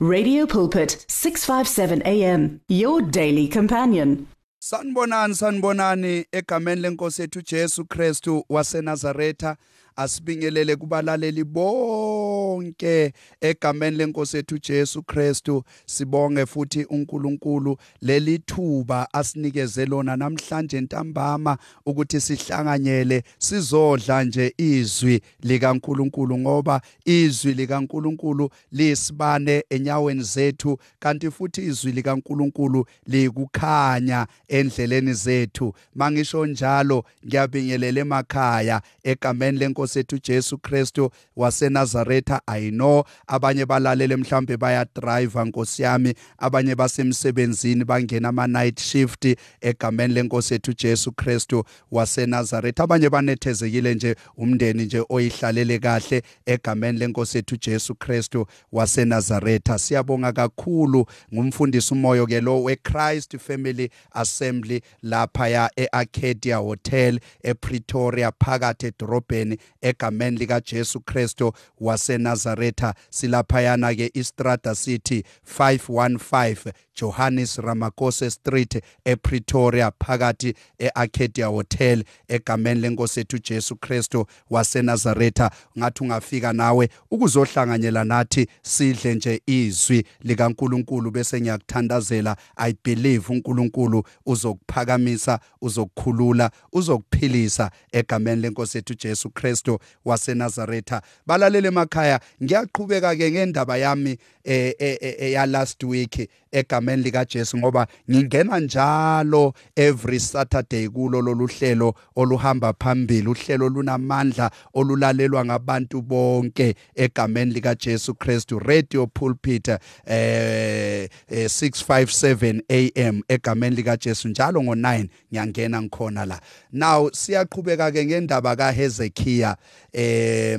Radio Pulpit 657 AM your daily companion. Sanibonani sanibonani egameni lenkosi ethu Jesu Kristu waseNazaretha asibingelele kubalaleli bonke egameni lenkosi ethu Jesu Kristu. Sibonge futhi uNkulunkulu. Leli thuba asinikeze lona namhlanje ntambama ukuthi sihlanganyele sizodla nje izwi likaNkulunkulu ngoba izwi likaNkulunkulu lisibane enyaweni zethu kanti futhi izwi likaNkulunkulu likukhanya endleleni zethu. Mangisho njalo ngiyabingelela emakhaya egameni lenkosi inkosi ethu Jesu Kristu waseNazaretha i know. Abanye balalele mhlambe baya drive nkosi yami. Abanye basemsebenzini bangena ama night shift egameni lenkosi ethu Jesu Kristu waseNazaretha. Abanye banethezekile nje umndeni nje oyihlalele kahle egameni lenkosi ethu Jesu Kristu waseNazaretha. Siyabonga kakhulu ngumfundisi umoyo ke lo weChrist Family Assembly lapha ya eArcadia Hotel ePretoria phakathi edorobheni egameni lika Jesu Kristo waseNazaretha. Silaphayana ke Istrada City 515 Johannes Ramakose Street ePretoria phakathi eArcadia Hotel egameni lenkosi ethu Jesu Kristo waseNazaretha. Ngathi ungafika nawe ukuzohlanganyela nathi sidle nje izwi likaNkuluNkulu bese ngiyakuthandazela. I believe uNkulunkulu uzokuphakamisa uzokukhulula uzokuphilisa egameni lenkosi ethu Jesu Kristo waseNazaretha. Balalele emakhaya ngiyaqhubeka ke ngendaba yami eh, ya last week egameni lika Jesu ngoba ngingena njalo every Saturday kulo loluhlelo oluhamba phambili. Uhlelo lunamandla olulalelwa ngabantu bonke egameni lika Jesu Kristu. Radio pulpit eh 657 AM egameni lika Jesu njalo ngo9 ngiyangena ngikhona la. Now siyaqhubeka ke ngendaba kaHezekiah eh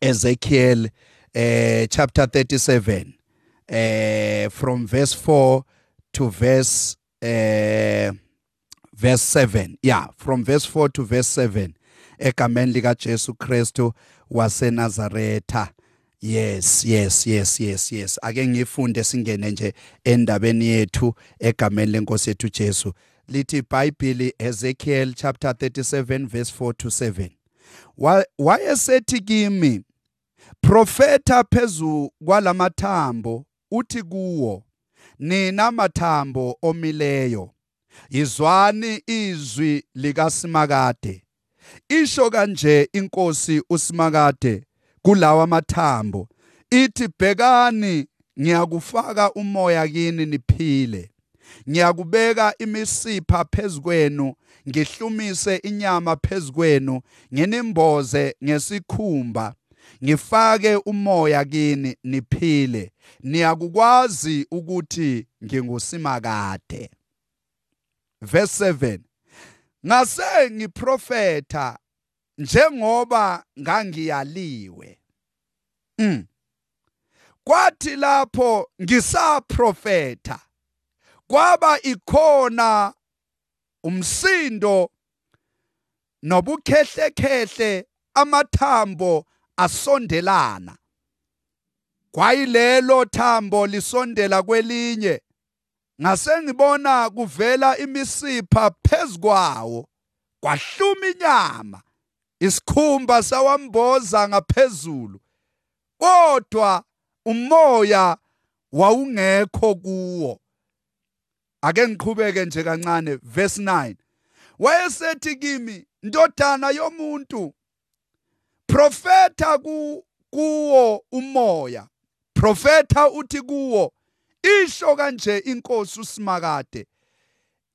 Ezekiel eh chapter 37 uh, from verse 4 to verse uh, verse 7 yeah from verse 4 to verse 7 egameni lika Jesu Kristu waseNazaretha. Yes yes yes yes yes. Ake ngifunde singene nje endabeni yethu egameni lenkosi yethu Jesu. Lithi iBhayibheli Ezekiel chapter 37 verse 4 to 7 wayesethi kimi profeta phezu kwalamathambo uthi kuwo nina mathambo omileyo yizwani izwi likaSimakade. Isho kanje inkosi uSimakade kulawa mathambo. Ithi bhekani ngiyakufaka umoya kini niphile ngiyakubeka imisipha phezukwenu ngihlumise inyama phezukwenu nginimboze ngesikhumba. Ngifake umoya kini niphile. Niyakukwazi ukuthi ngingusimakade. Verse 7 ngase ngiprofeta njengoba ngangiyaliwe. Mm. kwathi lapho ngisaprofeta kwaba ikhona umsindo nobukhehlekhehle amathambo asondelana. Kwayilelo thambo lisondela kwelinye. Ngase ngibona kuvela imisipha phezukwawo kwahluma inyama isikhumba sawamboza ngaphezulu kodwa umoya wawungekho kuwo. Ake ngiqhubeke nje kancane verse 9 wayesethi kimi ndodana yomuntu profeta ku kuwo umoya. Profeta uthi kuwo isho kanje inkosi usimakade.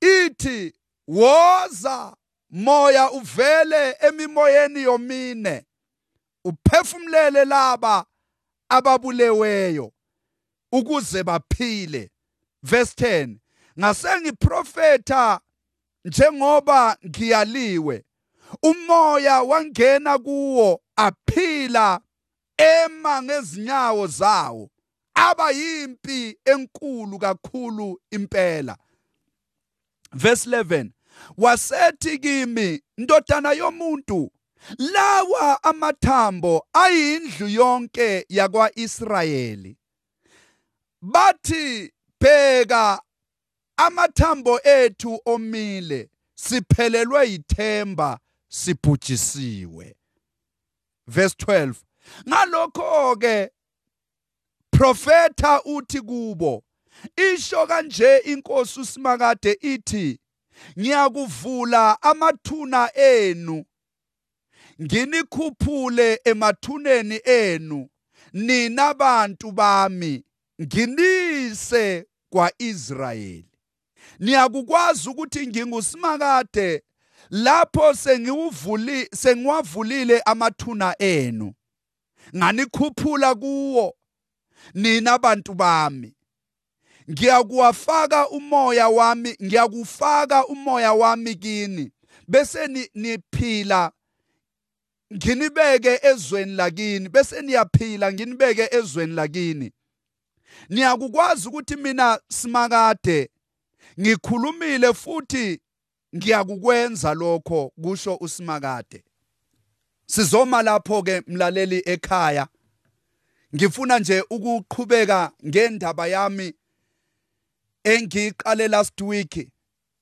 Ithi woza moya uvele emimoyeni yomine. Uphefumlele laba ababuleweyo ukuze baphile. Verse 10 ngase ngiprofeta njengoba ngiyaliwe. Umoya wangena kuwo aphila ema ngezinyawo zawo. Aba yimpi enkulu kakhulu impela. Verse 11 wasethi kimi ndodana yomuntu lawa amathambo ayindlu yonke yakwaIsrayeli. Bathi bheka amathambo ethu omile siphelelwe yithemba sibhujisiwe. Verse 12 ngalokho ke profeta uthi kubo isho kanje inkosi usimakade ithi ngiyakuvula amathuna enu nginikhuphule emathuneni enu nina bantu bami nginise kwaIsrayeli niyakukwazi ukuthi ngingusimakade lapho sengiwuvuli sengiwavulile amathuna enu. Nganikhuphula kuwo nina bantu bami. Ngiyakuwafaka umoya wami ngiyakufaka umoya wami kini. Bese niphila nginibeke ezweni lakini. Bese niyaphila nginibeke ezweni lakini. Niyakukwazi ukuthi mina simakade ngikhulumile futhi ngiyakukwenza lokho kusho usimakade. Sizoma lapho ke mlaleli ekhaya. Ngifuna nje ukuqhubeka ngendaba yami engiqale last week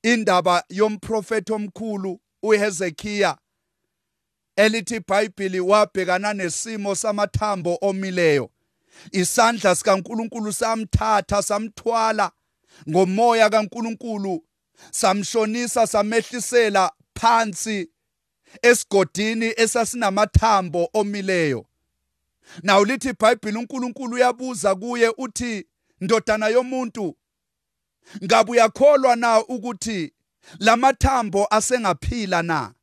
indaba yomprofeti omkhulu uHezekiya elithi iBhayibheli wabhekana nesimo samathambo omileyo. Isandla sikaNkuluNkulu samthatha samthwala. Ngomoya kaNkuluNkulu samshonisa samehlisela phansi esigodini esasinamathambo omileyo. Nawu lithi iBhayibheli uNkulunkulu uyabuza kuye uthi ndodana yomuntu ngabe uyakholwa na ukuthi lamathambo asengaphila na?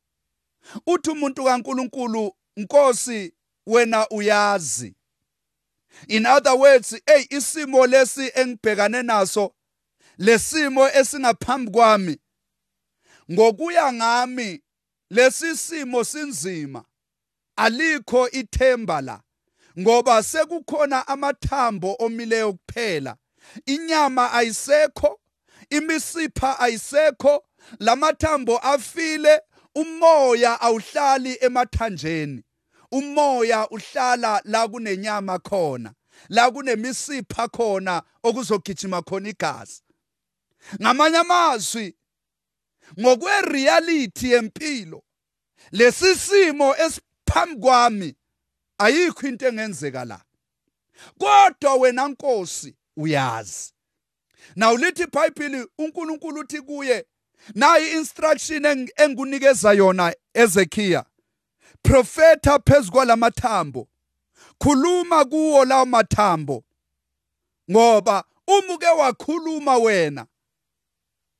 Uthi umuntu kaNkulunkulu Nkosi wena uyazi. In other words hey isimo lesi engibhekane naso lesimo esingaphambi kwami. Ngokuya ngami lesi simo sinzima. Alikho ithemba la ngoba sekukhona amathambo omileyo kuphela. Inyama ayisekho imisipha ayisekho lamathambo afile umoya awuhlali emathanjeni. Umoya uhlala la kunenyama khona la kunemisipha khona okuzogijima khona igazi. Ngamanye amazwi ngokwereality yempilo lesisimo esiphambi kwami ayikho into engenzeka la. Kodwa wena nkosi uyazi. Now lithi iBhayibheli uNkulunkulu uthi kuye nayi instruction engunikeza yona Ezekiya profeta phezukwa lamathambo khuluma kuwo lawo mathambo ngoba umuke wakhuluma wena.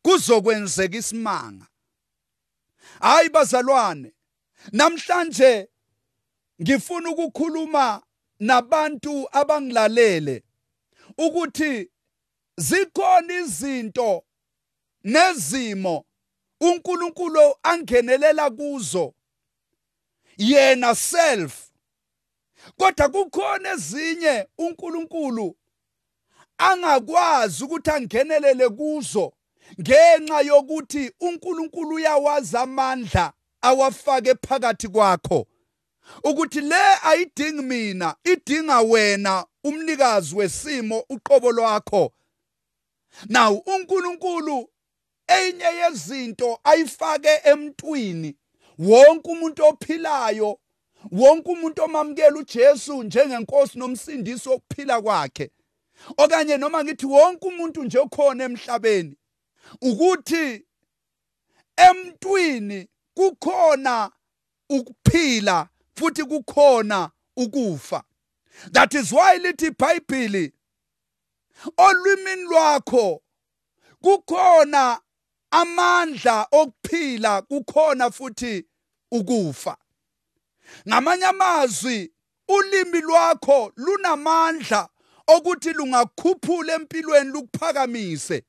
Kuzokwenzeka isimanga. Hayi bazalwane namhlanje ngifuna ukukhuluma nabantu abangilalele ukuthi zikhona izinto nezimo uNkulunkulu angenelela kuzo. Yena self kodwa kukhona ezinye uNkulunkulu angakwazi ukuthi angenelele kuzo. Ngenxa yokuthi uNkulunkulu uyawazi amandla awafake phakathi kwakho ukuthi le ayidingi mina idinga wena umnikazi wesimo uqobo lwakho. Now uNkulunkulu enye yezinto ayifake emntwini. Wonke umuntu ophilayo wonke umuntu omamukela uJesu njengenkosi nomsindisi wokuphila kwakhe. Okanye noma ngithi wonke umuntu nje okhona emhlabeni ukuthi emntwini kukhona ukuphila futhi kukhona ukufa. That is why lithi iBhayibheli olwimini lwakho kukhona amandla okuphila kukhona futhi ukufa. Ngamanye amazwi ulimi lwakho lunamandla okuthi lungakhuphula empilweni lukuphakamise.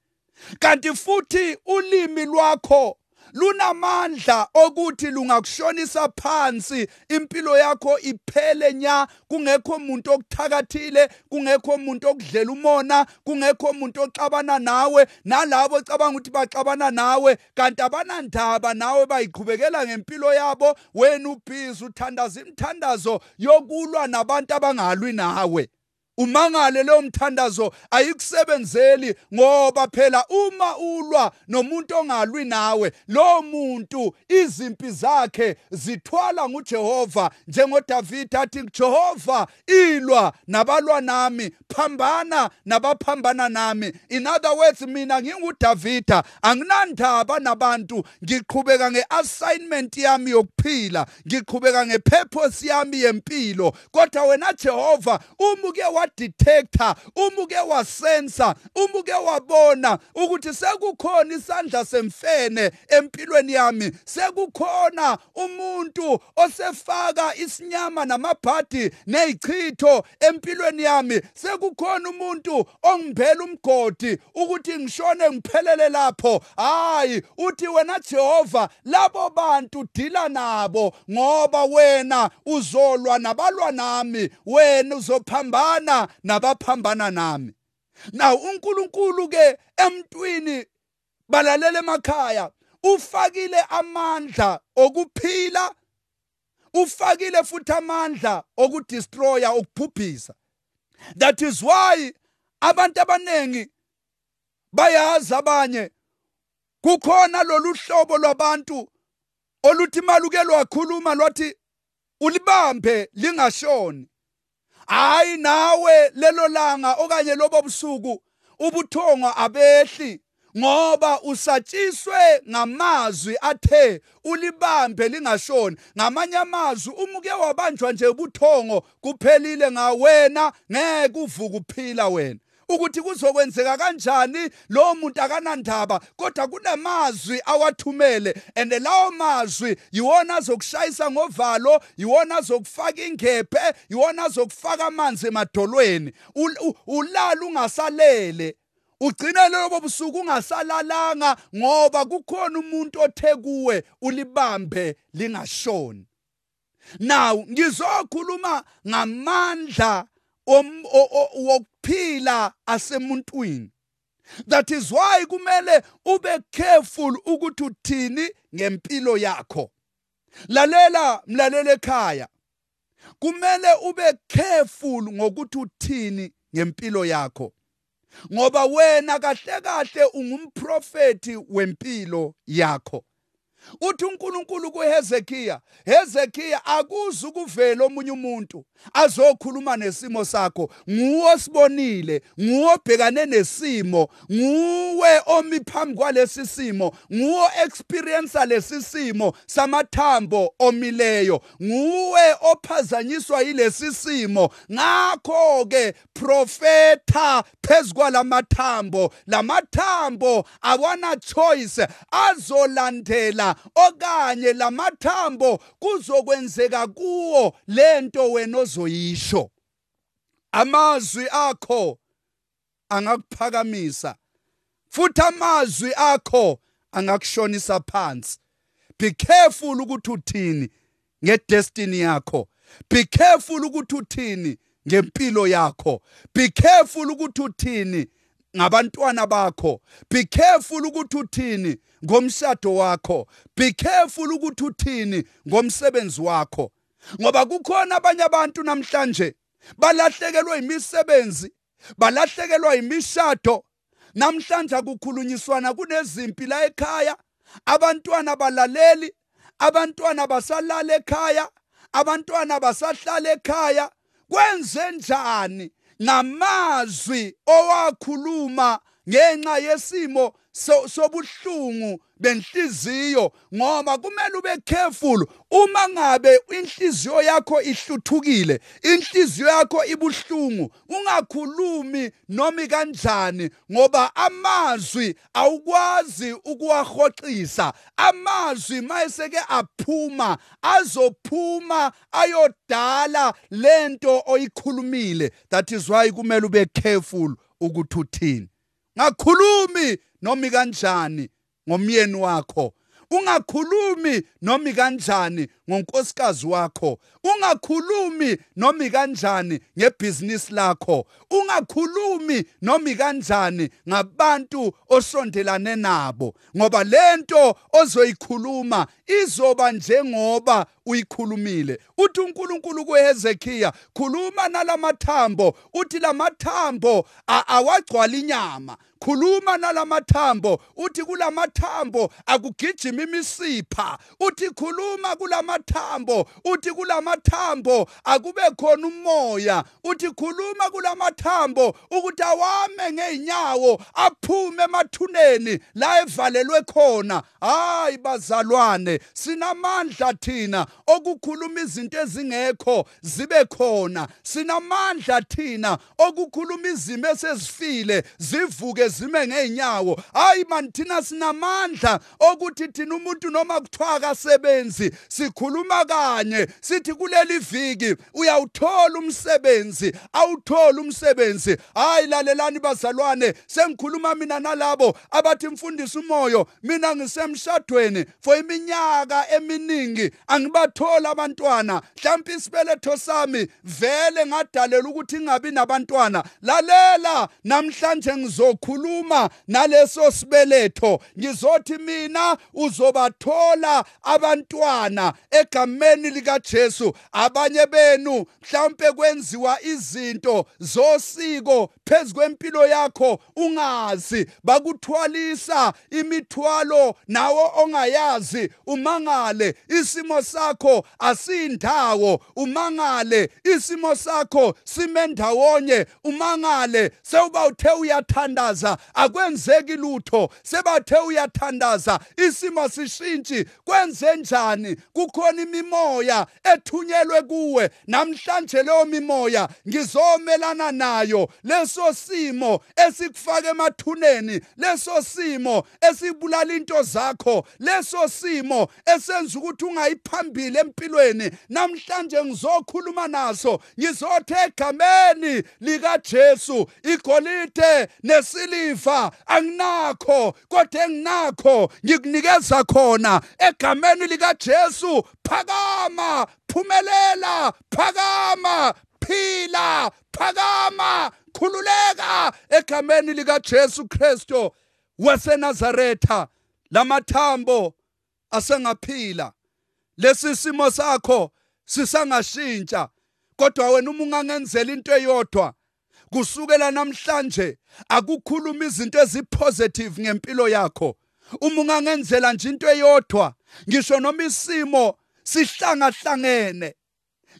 Kanti futhi ulimi lwakho lunamandla okuthi lungakushonisa phansi. Impilo yakho iphele nya. Kungekho umuntu okuthakathile kungekho umuntu okudlela umona kungekho umuntu oxabana nawe. Nalabo ocabanga ukuthi baxabana nawe kanti abanandaba nawe bayiqhubekela ngempilo yabo. Wena ubhizi uthandaza imithandazo yokulwa nabantu abangalwi nawe. Umangale leyo mthandazo ayikusebenzeli ngoba phela uma ulwa nomuntu ongalwi nawe lo muntu izimpi zakhe zithwala nguJehova. njengoDavid athi Jehova ilwa nabalwa nami phambana nabaphambana nami. In other words mina nginguDavida anginandaba nabantu ngiqhubeka ngeassignment yami yokuphila ngiqhubeka ngepurpose yami yempilo. Kodwa wena Jehova umuke wadetector umuke wasensa umuke wabona ukuthi sekukhona isandla semfene empilweni yami. Sekukhona umuntu osefaka isinyama namabhadi nezichitho empilweni yami. Sekukhona umuntu ongibhela umgodi ukuthi ngishone ngiphelele lapho. Hayi uthi wena Jehova labo bantu dila nabo ngoba wena uzolwa nabalwa nami wena uzophambana nabaphambana nami. Now uNkulunkulu ke emntwini balalela emakhaya ufakile amandla okuphila ufakile futhi amandla okudestroya okubhubhisa. That is why abantu abanengi bayazi abanye kukhona lolu hlobo lwabantu oluthi maluke lwakhuluma lwathi ulibambe lingashoni. Hayi nawe lelo langa okanye lobo busuku ubuthongo abehli ngoba usatshiswe ngamazwi athe ulibambe lingashoni. Ngamanye amazwi umuke wabanjwa nje ubuthongo kuphelile ngawena ngeke uvuke uphila wena. Ukuthi kuzokwenzeka kanjani lo muntu akanandaba kodwa kunamazwi awathumele and lawo mazwi yiwona azokushayisa ngovalo yiwona azokufaka ingephe yiwona azokufaka amanzi emadolweni. Ulala ungasalele. Ugcina lobo busuku ungasalalanga ngoba kukhona umuntu othe kuwe ulibambe lingashoni. Now ngizokhuluma ngamandla wokuphila asemuntwini. That is why kumele ube careful ukuthi uthini ngempilo yakho. Lalela mlalela ekhaya kumele ube careful ngokuthi uthini ngempilo yakho. Ngoba wena kahle kahle ungumprofeti wempilo yakho. Uthi uNkulunkulu kuHezekiya Hezekiya akuzi ukuvela omunye umuntu azokhuluma nesimo sakho. Nguwe sibonile nguwe obhekane nesimo nguwe omi phambi kwalesi simo nguwe experience lesi simo samathambo omileyo nguwe ophazanyiswa yilesi simo. Ngakho ke profeta phezukwa lamathambo lamathambo awana choice azolandela okanye lamathambo kuzokwenzeka kuwo lento wena ozoyisho. Amazwi akho angakuphakamisa futhi amazwi akho angakushonisa phansi. Be careful ukuthi uthini ngedestiny yakho. Be careful ukuthi uthini ngempilo yakho. Be careful ukuthi uthini ngabantwana bakho. Be careful ukuthi uthini ngomshado wakho. Be careful ukuthi uthini ngomsebenzi wakho. Ngoba kukhona abanye abantu namhlanje balahlekelwe imisebenzi balahlekelwa imishado namhlanje akukhulunyiswana kunezimpi la ekhaya. Abantwana balaleli abantwana basalala ekhaya abantwana basahlala ekhaya. Kwenze njani ngamazwi owakhuluma ngenxa yesimo sobuhlungu benhliziyo ngoba kumele ube careful. Uma ngabe inhliziyo yakho ihluthukile inhliziyo yakho ibuhlungu ungakhulumi noma kanjani ngoba amazwi awukwazi ukuwahoxisa amazwi mayeseke aphuma azophuma ayodala lento oyikhulumile. That is why kumele ube careful ukuthi uthini. Ngakhulumi noma kanjani ngomyeni wakho? Ungakhulumi noma kanjani ngonkosikazi wakho. Ungakhulumi noma kanjani ngebhizinisi lakho? Ungakhulumi noma kanjani ngabantu osondelane nabo? Ngoba lento ozoyikhuluma izoba njengoba uyikhulumile. Uthi uNkulunkulu kuHezekhiya khuluma nalamathambo. Uthi lamathambo awagcwala inyama khuluma nalamathambo. Uthi kulamathambo akugijima imisipha. Uthi khuluma kulamathambo uthi kulamathambo akube khona umoya. Uthi khuluma kulamathambo ukuthi awame ngeenyawo aphume emathuneni la evalelwe khona. Hayi bazalwane sinamandla thina okukhuluma izinto ezingekho zibe khona. Sinamandla thina okukhuluma izimo esezifile zivuke zime ngeenyawo hayi man thina sinamandla okuthi thina umuntu noma kuthiwa akasebenzi sikhuluma kanye sithi kuleli viki uyawuthola umsebenzi awuthola umsebenzi. Hayi lalelani bazalwane sengikhuluma mina nalabo abathi mfundisi umoyo mina ngisemshadweni. For iminyaka eminingi angibathola abantwana mhlawumbe isibeletho sami vele ngadalela ukuthi ngingabi nabantwana. Lalela namhlanje ngizokhuluma naleso sibeletho. Ngizothi mina uzobathola abantwana egameni lika Jesu abanye benu mhlawumbe kwenziwa izinto zosiko phezukwempilo yakho ungazi. Bakuthwalisa imithwalo nawo ongayazi. Umangale isimo sakho asindawo. Umangale isimo sakho simendawonye umangale sewuba uthe uyathandaza. Akwenzeki lutho. Sebathe uyathandaza. Isimo sishintshi kwenze njani? Kukhona imimoya ethunyelwe kuwe. Namhlanje leyo mimoya ngizomelana nayo. Leso simo esikufaka emathuneni leso simo esibulala into zakho leso simo esenza ukuthi ungayiphambili empilweni. Namhlanje ngizokhuluma naso. Ngizothi egameni lika Jesu igolide nesili siliva anginakho kodwa enginakho ngikunikeza khona egameni lika Jesu phakama phumelela phakama phila phakama khululeka egameni lika Jesu Kristo waseNazaretha lamathambo asengaphila. Lesi simo sakho sisangashintsha kodwa wena uma ungangenzela into eyodwa kusukela namhlanje akukhuluma izinto ezipositive ngempilo yakho. Uma ungangenzela nje into eyodwa ngisho noma isimo sihlangahlangene.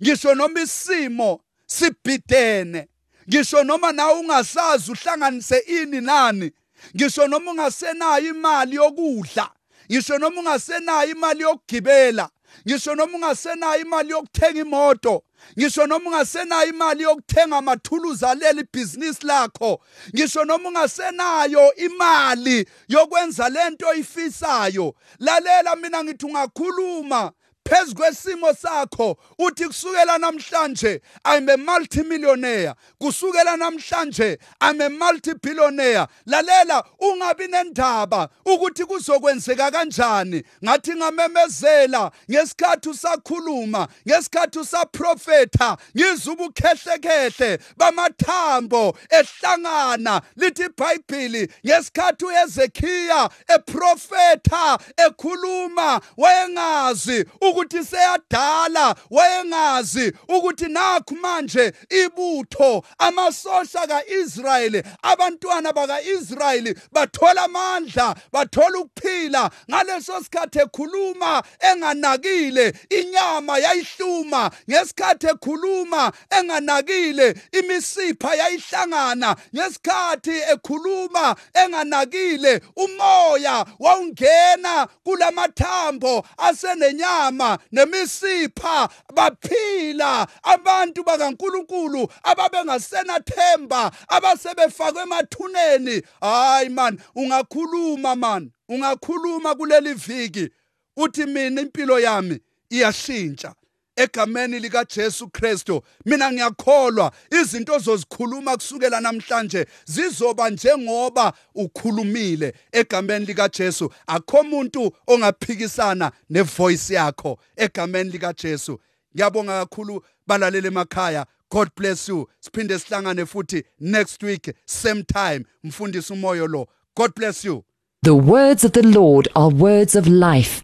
Ngisho noma isimo sibhidene. Ngisho noma nawe ungasazi uhlanganise ini nani. Ngisho noma ungasenayo imali yokudla. Ngisho noma ungasenayo imali yokugibela. Ngisho noma ungasenayo imali yokuthenga imoto. Ngisho noma ungasenayo imali yokuthenga amathuluzi aleli ibhizinisi lakho. Ngisho noma ungasenayo imali yokwenza lento oyifisayo. Lalela mina ngithi ungakhuluma phezu kwesimo sakho uthi kusukela namhlanje i'm a multimillionaire. Kusukela namhlanje i'm a multibillionaire. Lalela ungabi nendaba ukuthi kuzokwenzeka kanjani. Ngathi ngamemezela ngesikhathi usakhuluma ngesikhathi usaprofetha ngizwa ubukhehlekhehle bamathambo ehlangana lithi iBhayibheli ngesikhathi uHezekhiya eprofetha ekhuluma wayengazi ukuthi seyadala wayengazi ukuthi nakhu manje ibutho amasosha kaIsrayeli abantwana bakaIsrayeli bathola amandla bathola ukuphila. Ngaleso sikhathi ekhuluma enganakile inyama yayihluma. Ngesikhathi ekhuluma enganakile imisipha yayihlangana. Ngesikhathi ekhuluma enganakile umoya wawungena kulamathambo asenenyama. Inyama nemisipha baphila. Abantu bakaNkuluNkulu ababengasenathemba abasebefakwe emathuneni. Hayi man ungakhuluma man ungakhuluma kuleli viki. Uthi mina impilo yami iyashintsha. Egameni lika Jesu Kristu. Mina ngiyakholwa izinto ozozikhuluma kusukela namhlanje zizoba njengoba ukhulumile egameni lika Jesu akho umuntu ongaphikisana nevoice yakho egameni lika Jesu ngiyabonga kakhulu balalele emakhaya. God bless you. Siphinde sihlangane futhi next week same time. Mfundisi umoyo lo. God bless you. The words of the Lord are words of life.